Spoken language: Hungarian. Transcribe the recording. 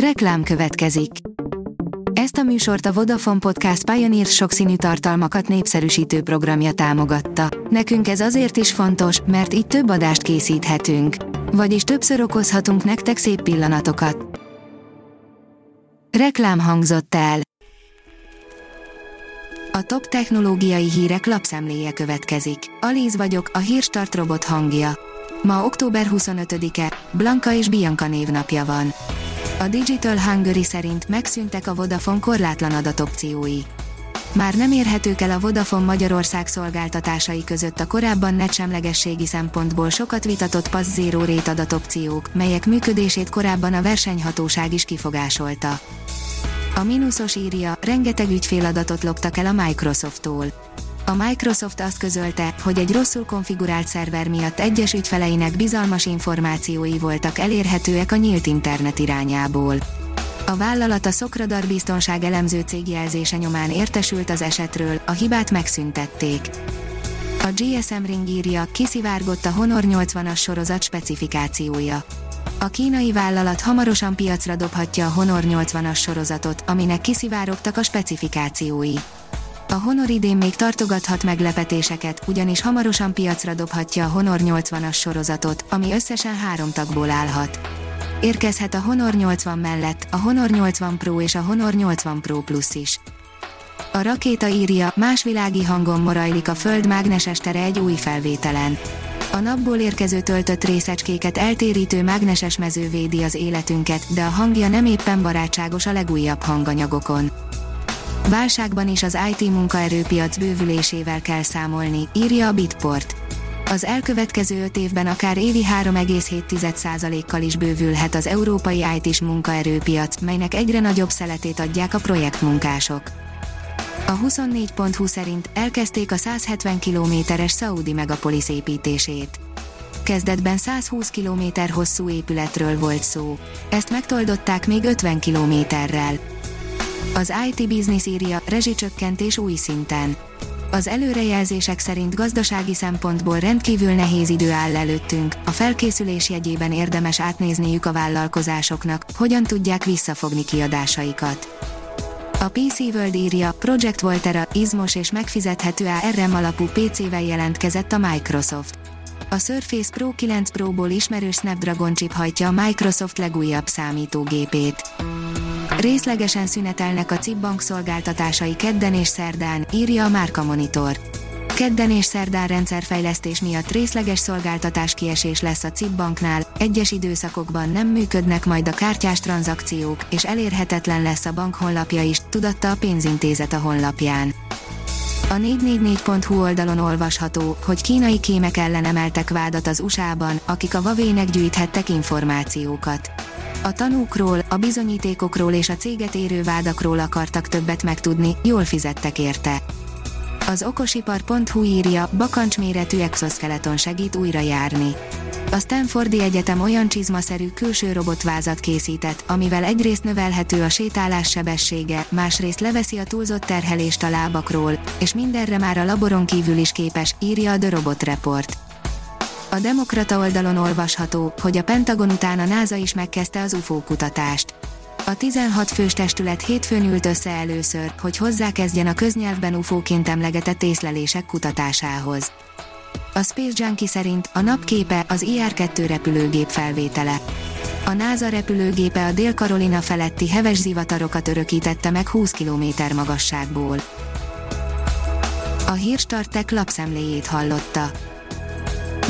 Reklám következik. Ezt a műsort a Vodafone Podcast Pioneer sokszínű tartalmakat népszerűsítő programja támogatta. Nekünk ez azért is fontos, mert így több adást készíthetünk. Vagyis többször okozhatunk nektek szép pillanatokat. Reklám hangzott el. A top technológiai hírek lapszemléje következik. Alíz vagyok, a hírstart robot hangja. Ma október 25-e, Blanka és Bianca névnapja van. A Digital Hungary szerint megszűntek a Vodafone korlátlan adatopciói. Már nem érhetők el a Vodafone Magyarország szolgáltatásai között a korábban netsemlegességi szempontból sokat vitatott Pass Zero Rate adatopciók, melyek működését korábban a versenyhatóság is kifogásolta. A mínuszos írja, rengeteg ügyféladatot loptak el a Microsofttól. A Microsoft azt közölte, hogy egy rosszul konfigurált szerver miatt egyes ügyfeleinek bizalmas információi voltak elérhetőek a nyílt internet irányából. A vállalat a Szokradar biztonság elemző cég jelzése nyomán értesült az esetről, a hibát megszüntették. A GSM Ring írja, kiszivárgott a Honor 80-as sorozat specifikációja. A kínai vállalat hamarosan piacra dobhatja a Honor 80-as sorozatot, aminek kiszivárogtak a specifikációi. A Honor idén még tartogathat meglepetéseket, ugyanis hamarosan piacra dobhatja a Honor 80-as sorozatot, ami összesen három tagból állhat. Érkezhet a Honor 80 mellett, a Honor 80 Pro és a Honor 80 Pro Plus is. A rakéta írja, más világi hangon morajlik a Föld mágneses tere egy új felvételen. A napból érkező töltött részecskéket eltérítő mágneses mező védi az életünket, de a hangja nem éppen barátságos a legújabb hanganyagokon. Válságban is az IT munkaerőpiac bővülésével kell számolni, írja a Bitport. Az elkövetkező öt évben akár évi 3,7%-kal is bővülhet az európai IT-s munkaerőpiac, melynek egyre nagyobb szeletét adják a projektmunkások. A 24.20 szerint elkezdték a 170 kilométeres Saudi megapolis építését. Kezdetben 120 km hosszú épületről volt szó. Ezt megtoldották még 50 kilométerrel. Az IT Business írja, rezsicsökkentés új szinten. Az előrejelzések szerint gazdasági szempontból rendkívül nehéz idő áll előttünk, a felkészülés jegyében érdemes átnézniük a vállalkozásoknak, hogyan tudják visszafogni kiadásaikat. A PC World írja, Project Volterra, izmos és megfizethető ARM alapú PC-vel jelentkezett a Microsoft. A Surface Pro 9 Pro-ból ismerős Snapdragon chip hajtja a Microsoft legújabb számítógépét. Részlegesen szünetelnek a CIP bank szolgáltatásai kedden és szerdán, írja a Márka Monitor. Kedden és szerdán rendszerfejlesztés miatt részleges szolgáltatás kiesés lesz a CIP banknál, egyes időszakokban nem működnek majd a kártyás tranzakciók, és elérhetetlen lesz a bank honlapja is, tudatta a pénzintézet a honlapján. A 444.hu oldalon olvasható, hogy kínai kémek ellen emeltek vádat az USA-ban, akik a Huawei-nek gyűjthettek információkat. A tanúkról, a bizonyítékokról és a céget érő vádakról akartak többet megtudni, jól fizettek érte. Az okosipar.hu írja, bakancsméretű exoskeleton segít újra járni. A Stanfordi Egyetem olyan csizmaszerű külső robotvázat készített, amivel egyrészt növelhető a sétálás sebessége, másrészt leveszi a túlzott terhelést a lábakról, és mindenre már a laboron kívül is képes, írja a The Robot Report. A Demokrata oldalon olvasható, hogy a Pentagon után a NASA is megkezdte az UFO kutatást. A 16 fős testület hétfőn ült össze először, hogy hozzákezdjen a köznyelvben UFO-ként emlegetett észlelések kutatásához. A Space Junkie szerint a napképe az IR-2 repülőgép felvétele. A NASA repülőgépe a Dél-Karolina feletti heves zivatarokat örökítette meg 20 km magasságból. A Hírstartek lapszemléjét hallotta.